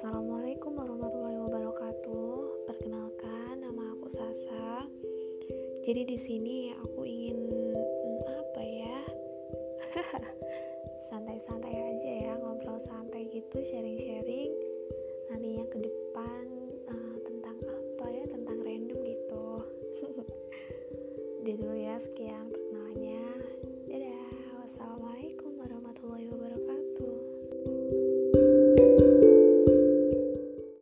Assalamualaikum warahmatullahi wabarakatuh. Perkenalkan, nama aku Sasa. Jadi di sini aku ingin hmm, apa ya? Santai-santai aja ya, ngobrol santai gitu, sharing-sharing. Nantinya ke depan uh, tentang apa ya? Tentang random gitu. Jadi dulu ya, sekian perkenalannya.